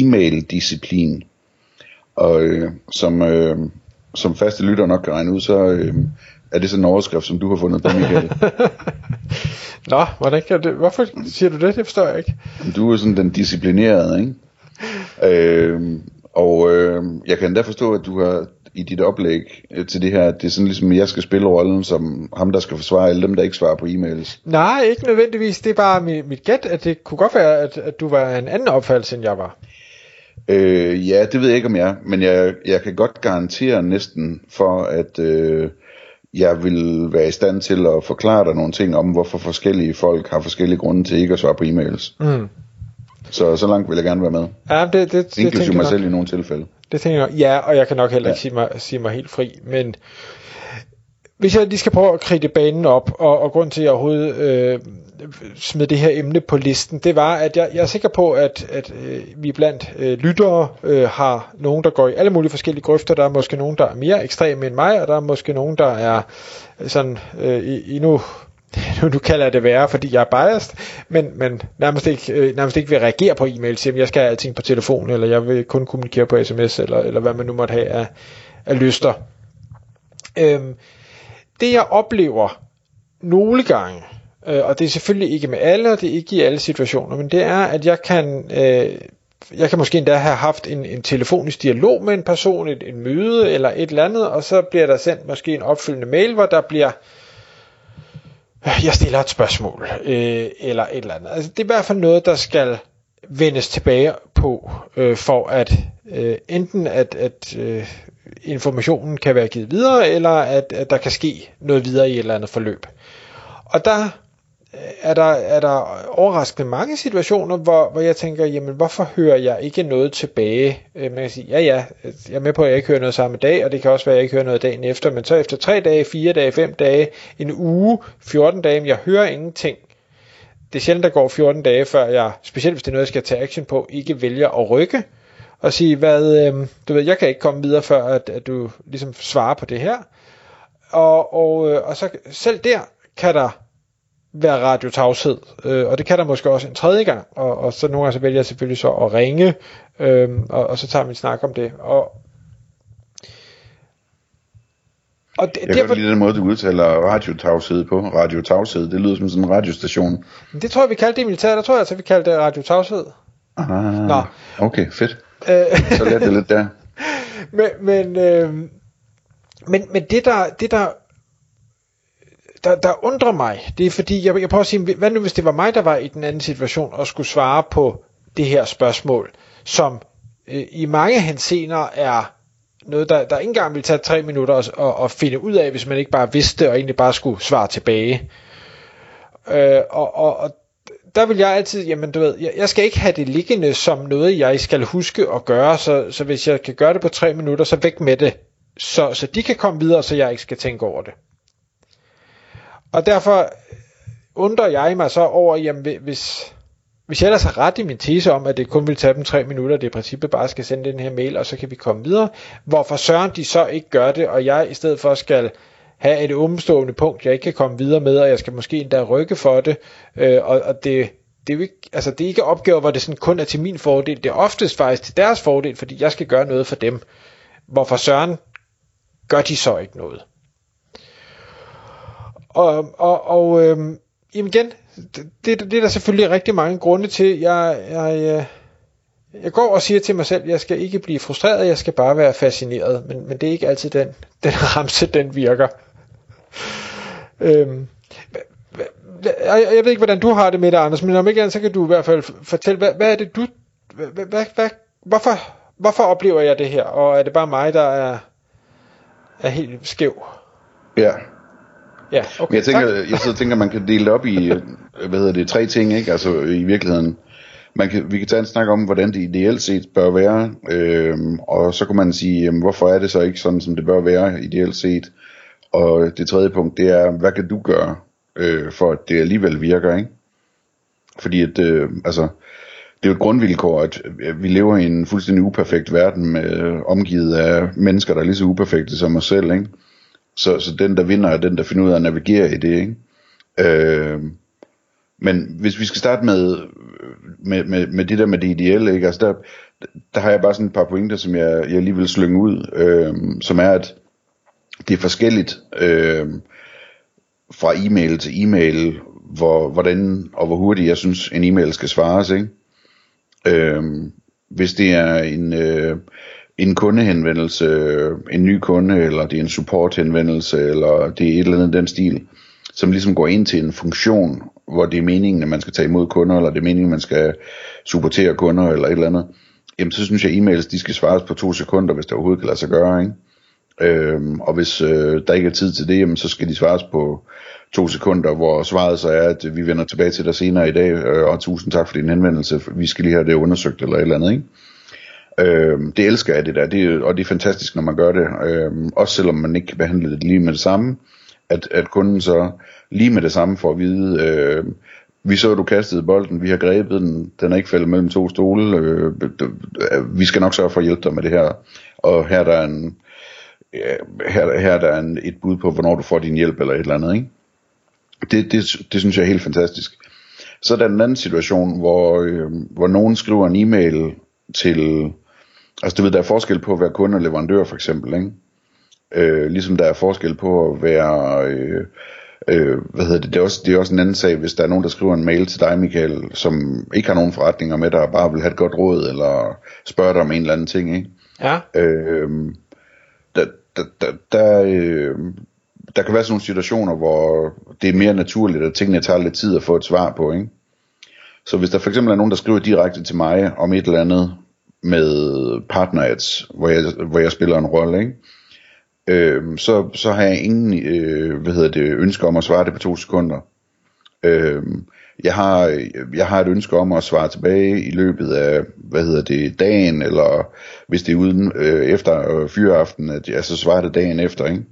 e-mail-disciplin. Og øh, som, øh, som faste lytter nok kan regne ud, så øh, er det sådan en overskrift, som du har fundet på, Michael. Nå, hvordan kan det, hvorfor siger du det? Det forstår jeg ikke. Du er sådan den disciplinerede, ikke? Øh, og øh, jeg kan endda forstå, at du har i dit oplæg øh, til det her, at det er sådan ligesom, at jeg skal spille rollen som ham, der skal forsvare alle dem, der ikke svarer på e-mails. Nej, ikke nødvendigvis. Det er bare mit, mit gæt, at det kunne godt være, at, at du var en anden opfattelse, end jeg var. Øh, ja, det ved jeg ikke om jeg er, men jeg, jeg kan godt garantere næsten for, at øh, jeg vil være i stand til at forklare dig nogle ting om, hvorfor forskellige folk har forskellige grunde til ikke at svare på e-mails. Mm. Så så langt vil jeg gerne være med. Ja, det, det, det Inklusive mig jeg selv nok. i nogle tilfælde. Det tænker jeg nok. Ja, og jeg kan nok heller ikke Ja. sige, mig, sige mig helt fri, men hvis jeg lige skal prøve at kridte banen op, og, og grund til, at jeg overhovedet øh, smed det her emne på listen, det var, at jeg, jeg er sikker på, at, at øh, vi blandt øh, lyttere øh, har nogen, der går i alle mulige forskellige grøfter. Der er måske nogen, der er mere ekstreme end mig, og der er måske nogen, der er sådan øh, i- endnu nu, nu kalder jeg det værre, fordi jeg er biased, men, men nærmest, ikke, øh, nærmest ikke vil reagere på e-mail, siger, jeg skal have alting på telefon, eller jeg vil kun kommunikere på sms, eller, eller hvad man nu måtte have af, af lyster. Øhm, det jeg oplever nogle gange, øh, og det er selvfølgelig ikke med alle, og det er ikke i alle situationer, men det er, at jeg kan, øh, jeg kan måske endda have haft en, en telefonisk dialog med en person, et, et møde eller et eller andet, og så bliver der sendt måske en opfølgende mail, hvor der bliver jeg stiller et spørgsmål, øh, eller et eller andet. Altså, det er i hvert fald noget, der skal vendes tilbage på, øh, for at øh, enten at, at øh, informationen kan være givet videre, eller at, at der kan ske noget videre i et eller andet forløb. Og der Øh, er der, er der overraskende mange situationer, hvor, hvor jeg tænker, jamen hvorfor hører jeg ikke noget tilbage? Øh, man kan sige, ja ja, jeg er med på, at jeg ikke hører noget samme dag, og det kan også være, at jeg ikke hører noget dagen efter, men så efter 3 dage, 4 dage, 5 dage, en uge, 14 dage, jeg hører ingenting. Det er sjældent, der går 14 dage, før jeg, specielt hvis det er noget, jeg skal tage action på, ikke vælger at rykke, og sige, hvad, øh, du ved, jeg kan ikke komme videre, før at, at du ligesom svarer på det her. Og, og, øh, og så selv der kan der være radiotavshed, øh, og det kan der måske også en tredje gang, og, og så nogle gange så vælger jeg selvfølgelig så at ringe, øh, og, og så tager vi en snak om det. Og, og det, Jeg kan derfor, godt lide den måde, du udtaler radiotavshed på. Radiotavshed, det lyder som sådan en radiostation. det tror jeg, vi kaldte det i militæret, der tror jeg altså, vi kaldte det radiotavshed. Ah, Nå. Okay, fedt. Øh, Så lærte jeg lidt der. men, men, øh, men, men det der, det der, der, der undrer mig, det er fordi, jeg, jeg prøver at sige, hvad nu hvis det var mig, der var i den anden situation, og skulle svare på det her spørgsmål, som øh, i mange hensener er noget, der, der ikke engang ville tage tre minutter at, at, at finde ud af, hvis man ikke bare vidste, og egentlig bare skulle svare tilbage. Øh, og, og, og der vil jeg altid, jamen du ved, jeg, jeg skal ikke have det liggende som noget, jeg skal huske at gøre, så, så hvis jeg kan gøre det på tre minutter, så væk med det, så, så de kan komme videre, så jeg ikke skal tænke over det. Og derfor undrer jeg mig så over, jamen hvis, hvis jeg ellers har ret i min tese om, at det kun vil tage dem tre minutter, det i princippet bare skal sende den her mail, og så kan vi komme videre, hvorfor søren de så ikke gør det, og jeg i stedet for skal have et åbenstående punkt, jeg ikke kan komme videre med, og jeg skal måske endda rykke for det, øh, og, og det, det er jo ikke, altså det er ikke opgaver, hvor det sådan kun er til min fordel, det er oftest faktisk til deres fordel, fordi jeg skal gøre noget for dem. Hvorfor søren gør de så ikke noget? Og, og, og øhm, jamen igen, det, det, det er der selvfølgelig rigtig mange grunde til. Jeg, jeg, øh, jeg går og siger til mig selv, jeg skal ikke blive frustreret, jeg skal bare være fascineret. Men, men det er ikke altid den, den ramse, den virker. Øhm, jeg, jeg ved ikke, hvordan du har det med det, Anders, men om ikke andet, så kan du i hvert fald fortælle, hvad, hvad er det du, hvad, hvad, hvad, hvorfor, hvorfor oplever jeg det her, og er det bare mig, der er, er helt skæv? Ja. Ja, okay, Men jeg tænker, tak. jeg sidder og tænker, man kan dele det op i, øh, hvad hedder det, tre ting, ikke? Altså i virkeligheden. man kan, vi kan tage en snak om, hvordan det ideelt set bør være, øh, og så kan man sige, jamen, hvorfor er det så ikke sådan, som det bør være ideelt set? Og det tredje punkt, det er, hvad kan du gøre, øh, for at det alligevel virker, ikke? Fordi at, øh, altså, det er jo et grundvilkår, at vi lever i en fuldstændig uperfekt verden, med, omgivet af mennesker, der er lige så uperfekte som os selv, ikke? Så, så den, der vinder, er den, der finder ud af at navigere i det, ikke? Øh, men hvis vi skal starte med, med, med, med det der med det ideelle, ikke? Altså der, der har jeg bare sådan et par pointer, som jeg, jeg lige vil slynge ud, øh, som er, at det er forskelligt øh, fra e-mail til e-mail, hvor, hvordan og hvor hurtigt jeg synes, en e-mail skal svares. Ikke? Øh, hvis det er en, øh, en kundehenvendelse, øh, en ny kunde, eller det er en supporthenvendelse, eller det er et eller andet den stil, som ligesom går ind til en funktion, hvor det er meningen, at man skal tage imod kunder, eller det er meningen, at man skal supportere kunder, eller et eller andet, jamen så synes jeg, at e-mails, de skal svares på to sekunder, hvis det overhovedet kan lade sig gøre, ikke? Øhm, og hvis øh, der ikke er tid til det, jamen, så skal de svares på to sekunder, hvor svaret så er, at vi vender tilbage til dig senere i dag, øh, og tusind tak for din henvendelse, vi skal lige have det undersøgt eller et eller andet, ikke? Øhm, det elsker jeg det der, det, og det er fantastisk, når man gør det, øhm, også selvom man ikke kan behandle det lige med det samme, at, at kunden så lige med det samme får at vide, øh, vi så, at du kastede bolden, vi har grebet den, den er ikke faldet mellem to stole, øh, vi skal nok sørge for at hjælpe dig med det her, og her der er en, her, her der er en, et bud på, hvornår du får din hjælp eller et eller andet, ikke? Det, det, det synes jeg er helt fantastisk. Så er der en anden situation, hvor, øh, hvor nogen skriver en e-mail til, altså du ved, der er forskel på at være kunde og leverandør for eksempel, ikke? Øh, ligesom der er forskel på at være, øh, øh, hvad hedder det, det er, også, det er også en anden sag, hvis der er nogen, der skriver en mail til dig, Michael, som ikke har nogen forretninger med dig, og bare vil have et godt råd, eller spørge dig om en eller anden ting, ikke? Ja. Øh, der, der, der, der, øh, der kan være sådan nogle situationer, hvor det er mere naturligt, at tingene tager lidt tid at få et svar på, ikke? Så hvis der for eksempel er nogen, der skriver direkte til mig om et eller andet med partner hvor jeg, hvor jeg spiller en rolle, ikke? øh, så, så har jeg ingen øh, hvad hedder det, ønske om at svare det på to sekunder. Øh, jeg har, jeg har et ønske om at svare tilbage i løbet af, hvad hedder det, dagen, eller hvis det er uden øh, efter øh, fyreaften, at jeg så svarer det dagen efter, ikke?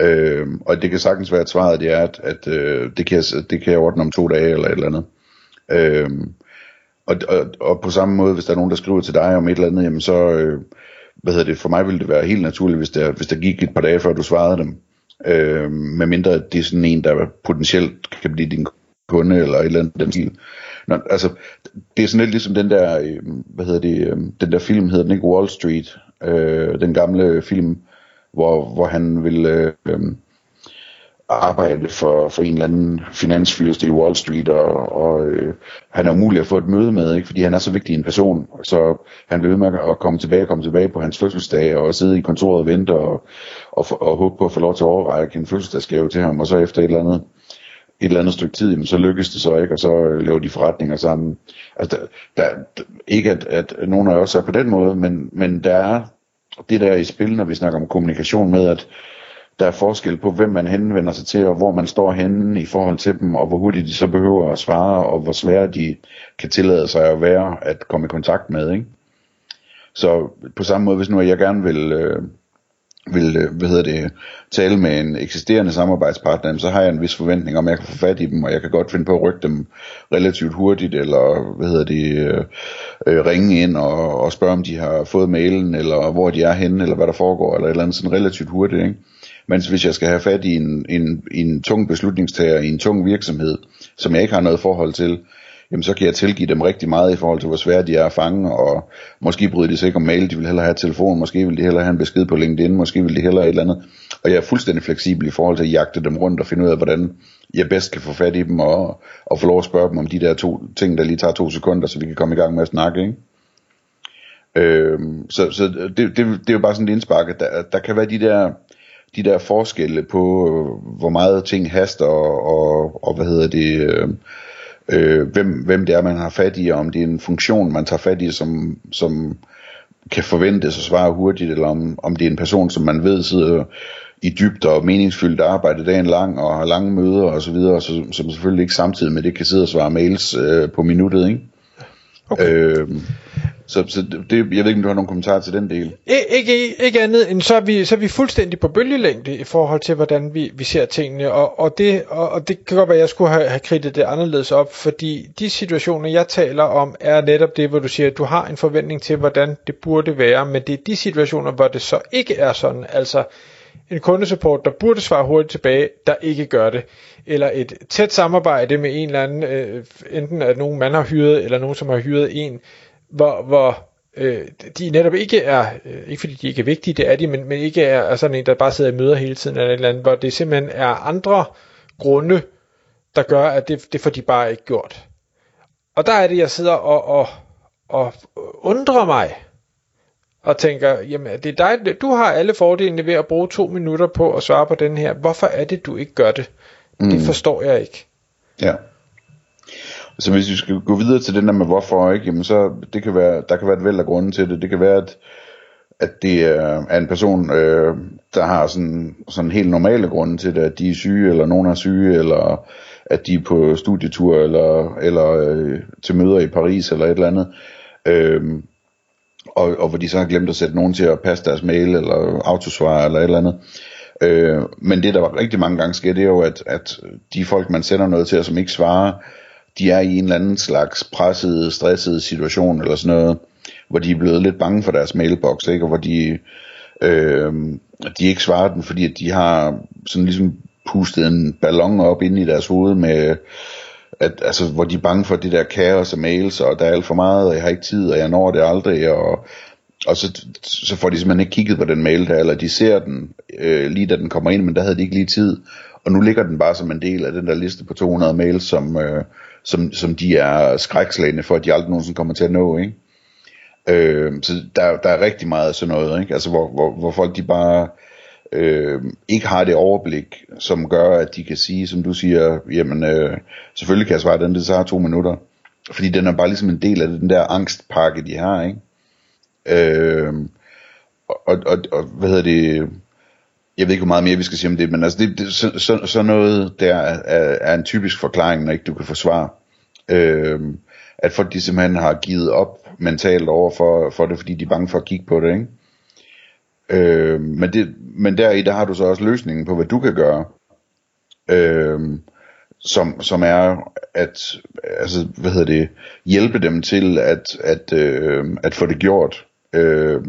Øh, og det kan sagtens være, at svaret det er, at, at øh, det, kan jeg, det kan jeg ordne om to dage, eller et eller andet. Øh, og, og, og på samme måde, hvis der er nogen, der skriver til dig om et eller andet, jamen så, øh, hvad hedder det, for mig ville det være helt naturligt, hvis der, hvis der gik et par dage, før du svarede dem. Øh, med mindre det er sådan en, der potentielt kan blive din kunde, eller et eller andet den stil. Nå, altså, det er sådan lidt ligesom den der, øh, hvad hedder det, øh, den der film hedder den ikke Wall Street, øh, den gamle film, hvor, hvor han vil øh, øh, arbejde for, for en eller anden finansfyrste i Wall Street, og, og øh, han er umulig at få et møde med, ikke, fordi han er så vigtig en person, så han bliver ved med at komme tilbage komme tilbage på hans fødselsdag, og sidde i kontoret og vente, og, og, og håbe på at få lov til at overrække en fødselsdagsgave til ham, og så efter et eller andet et eller andet stykke tid, jamen, så lykkes det så ikke, og så øh, laver de forretninger sammen. Altså, der, der, ikke at, at nogen af os er på den måde, men, men der er det der i spil, når vi snakker om kommunikation med, at der er forskel på, hvem man henvender sig til, og hvor man står henne i forhold til dem, og hvor hurtigt de så behøver at svare, og hvor svære de kan tillade sig at være at komme i kontakt med. Ikke? Så på samme måde, hvis nu jeg gerne vil, øh, vil øh, hvad hedder det, tale med en eksisterende samarbejdspartner, så har jeg en vis forventning om, at jeg kan få fat i dem, og jeg kan godt finde på at rykke dem relativt hurtigt, eller hvad hedder det, øh, øh, ringe ind og, og spørge, om de har fået mailen, eller hvor de er henne, eller hvad der foregår, eller et eller andet sådan relativt hurtigt. Ikke? Mens hvis jeg skal have fat i en, en, en tung beslutningstager i en tung virksomhed, som jeg ikke har noget forhold til, jamen så kan jeg tilgive dem rigtig meget i forhold til, hvor svære de er at fange, og måske bryder de sig ikke om mail, de vil hellere have telefon, måske vil de hellere have en besked på LinkedIn, måske vil de hellere et eller andet. Og jeg er fuldstændig fleksibel i forhold til at jagte dem rundt og finde ud af, hvordan jeg bedst kan få fat i dem, og, og få lov at spørge dem om de der to ting, der lige tager to sekunder, så vi kan komme i gang med at snakke, ikke? Øhm, så så det, det, det er jo bare sådan et indspark, at der, der kan være de der, de der forskelle på, øh, hvor meget ting haster, og, og, og hvad hedder det, øh, øh, hvem, hvem det er, man har fat i, og om det er en funktion, man tager fat i, som, som kan forventes at svare hurtigt, eller om, om det er en person, som man ved sidder i dybt og meningsfyldt arbejde dagen lang, og har lange møder og så videre, så, som selvfølgelig ikke samtidig med det kan sidde og svare mails øh, på minuttet, ikke? Okay. Øh, så, så det, jeg ved ikke, om du har nogle kommentarer til den del. Ikke, ikke andet end, så er, vi, så er vi fuldstændig på bølgelængde i forhold til, hvordan vi, vi ser tingene. Og, og, det, og, og det kan godt være, at jeg skulle have, have kridtet det anderledes op, fordi de situationer, jeg taler om, er netop det, hvor du siger, at du har en forventning til, hvordan det burde være, men det er de situationer, hvor det så ikke er sådan. Altså en kundesupport, der burde svare hurtigt tilbage, der ikke gør det. Eller et tæt samarbejde med en eller anden, øh, enten at nogen man har hyret, eller nogen, som har hyret en, hvor, hvor øh, de netop ikke er, øh, ikke fordi de ikke er vigtige, det er de, men, men ikke er, er sådan en, der bare sidder i møder hele tiden, eller et eller andet, hvor det simpelthen er andre grunde, der gør, at det, det får de bare ikke gjort. Og der er det, jeg sidder og, og, og undrer mig, og tænker, jamen det er dig, du har alle fordelene ved at bruge to minutter på at svare på den her. Hvorfor er det, du ikke gør det? Mm. Det forstår jeg ikke. Ja. Så hvis vi skal gå videre til den der med hvorfor, ikke, jamen så det kan være, der kan være et væld af grunde til det. Det kan være, at, at det er en person, øh, der har sådan, sådan helt normale grunde til det, at de er syge, eller nogen er syge, eller at de er på studietur, eller, eller øh, til møder i Paris, eller et eller andet. Øh, og, og hvor de så har glemt at sætte nogen til at passe deres mail, eller autosvar, eller et eller andet. Øh, men det der var rigtig mange gange sker, det er jo, at, at de folk, man sender noget til, og som ikke svarer, de er i en eller anden slags presset, stresset situation, eller sådan noget, hvor de er blevet lidt bange for deres mailbox, ikke? og hvor de, øh, de ikke svarer den, fordi at de har sådan ligesom pustet en ballon op ind i deres hoved med, at, altså, hvor de er bange for det der kaos af mails, og der er alt for meget, og jeg har ikke tid, og jeg når det aldrig, og, og så, så får de simpelthen ikke kigget på den mail der, eller de ser den øh, lige da den kommer ind, men der havde de ikke lige tid, og nu ligger den bare som en del af den der liste på 200 mails, som, øh, som, som de er skrækslagende for, at de aldrig nogensinde kommer til at nå, ikke? Øh, så der, der er rigtig meget af sådan noget, ikke? Altså hvor, hvor, hvor folk de bare øh, ikke har det overblik, som gør, at de kan sige, som du siger, jamen øh, selvfølgelig kan jeg svare den, det tager to minutter. Fordi den er bare ligesom en del af den der angstpakke, de har, ikke? Øh, og, og, og hvad hedder det, jeg ved ikke, hvor meget mere vi skal sige om det, men altså det, det, så, så, så noget der er, er en typisk forklaring, når ikke du kan forsvare. Øh, at folk de simpelthen har givet op mentalt over for, for det, fordi de er bange for at kigge på det, ikke? Øh, men, det, men deri, der har du så også løsningen på, hvad du kan gøre. Øh, som, som er at altså, hvad hedder det, hjælpe dem til at, at, øh, at få det gjort. Øh,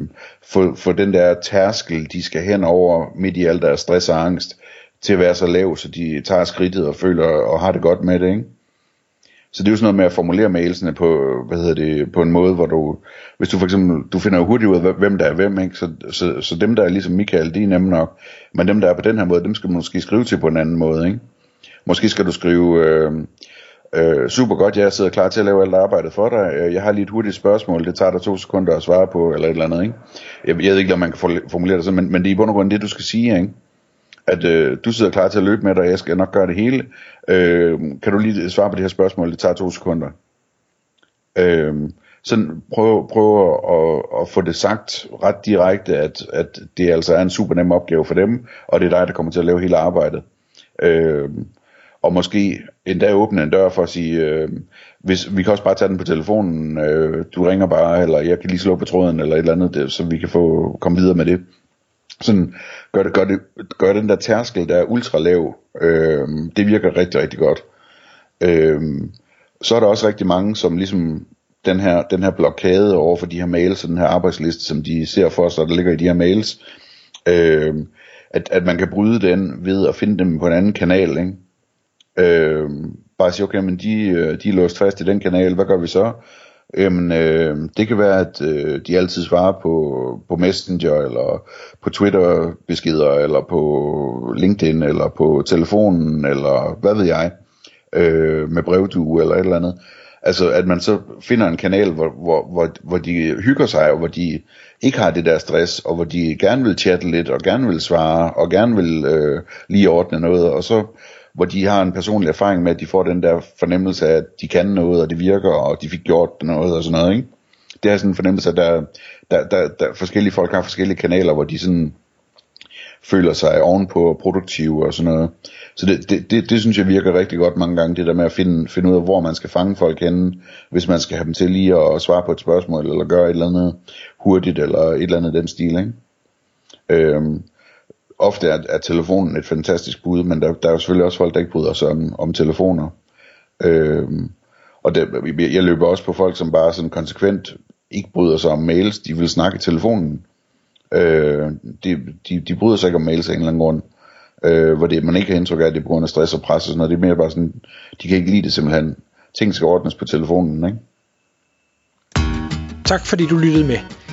få, få den der tærskel, de skal hen over midt i alt deres stress og angst, til at være så lav, så de tager skridtet og føler og har det godt med det, ikke? Så det er jo sådan noget med at formulere mailsene på, hvad hedder det, på en måde, hvor du, hvis du for eksempel, du finder jo hurtigt ud af, hvem der er hvem, ikke? Så, så, så dem, der er ligesom Michael, de er nemme nok. Men dem, der er på den her måde, dem skal du måske skrive til på en anden måde, ikke? Måske skal du skrive, øh, øh, super godt, jeg sidder klar til at lave alt arbejdet for dig. Øh, jeg har lige et hurtigt spørgsmål, det tager dig to sekunder at svare på, eller et eller andet, ikke? Jeg, jeg ved ikke, om man kan formulere det sådan, men, men det er i bund og grund det, du skal sige, ikke? at øh, du sidder klar til at løbe med dig, og jeg skal nok gøre det hele. Øh, kan du lige svare på det her spørgsmål? Det tager to sekunder. Øh, sådan prøv, prøv at, at få det sagt ret direkte, at, at det altså er en super nem opgave for dem, og det er dig, der kommer til at lave hele arbejdet. Øh, og måske endda åbne en dør for at sige, øh, hvis, vi kan også bare tage den på telefonen, øh, du ringer bare, eller jeg kan lige slå på tråden, eller et eller andet, det, så vi kan få komme videre med det sådan gør, det, gør, det, gør den der tærskel, der er ultra lav, øh, det virker rigtig, rigtig godt. Øh, så er der også rigtig mange, som ligesom den her, den her blokade over for de her mails og den her arbejdsliste, som de ser for sig, der ligger i de her mails, øh, at, at man kan bryde den ved at finde dem på en anden kanal, ikke? Øh, bare sige, okay, men de, øh, de er låst fast i den kanal, hvad gør vi så? Jamen, øh, det kan være, at øh, de altid svarer på, på Messenger, eller på Twitter-beskeder, eller på LinkedIn, eller på telefonen, eller hvad ved jeg, øh, med brevdue, eller et eller andet. Altså, at man så finder en kanal, hvor, hvor, hvor, hvor de hygger sig, og hvor de ikke har det der stress, og hvor de gerne vil chatte lidt, og gerne vil svare, og gerne vil øh, lige ordne noget, og så hvor de har en personlig erfaring med, at de får den der fornemmelse af, at de kan noget, og det virker, og de fik gjort noget, og sådan noget, ikke? Det er sådan en fornemmelse, at der, der, der, der forskellige folk har forskellige kanaler, hvor de sådan føler sig ovenpå produktive og sådan noget. Så det, det, det, det synes jeg virker rigtig godt mange gange, det der med at finde, finde ud af, hvor man skal fange folk henne, hvis man skal have dem til lige at svare på et spørgsmål, eller gøre et eller andet hurtigt, eller et eller andet den stil, ikke? Øhm, ofte er, er telefonen et fantastisk bud, men der, der er jo selvfølgelig også folk, der ikke bryder sig om, om telefoner. Øhm, og det, jeg løber også på folk, som bare sådan konsekvent ikke bryder sig om mails, de vil snakke i telefonen. Øh, de, de, de bryder sig ikke om mails af en eller anden grund. Øh, hvor det, man ikke har indtryk af, at det er på grund af stress og pres og sådan noget. Det er mere bare sådan, de kan ikke lide det simpelthen. Ting skal ordnes på telefonen, ikke? Tak fordi du lyttede med.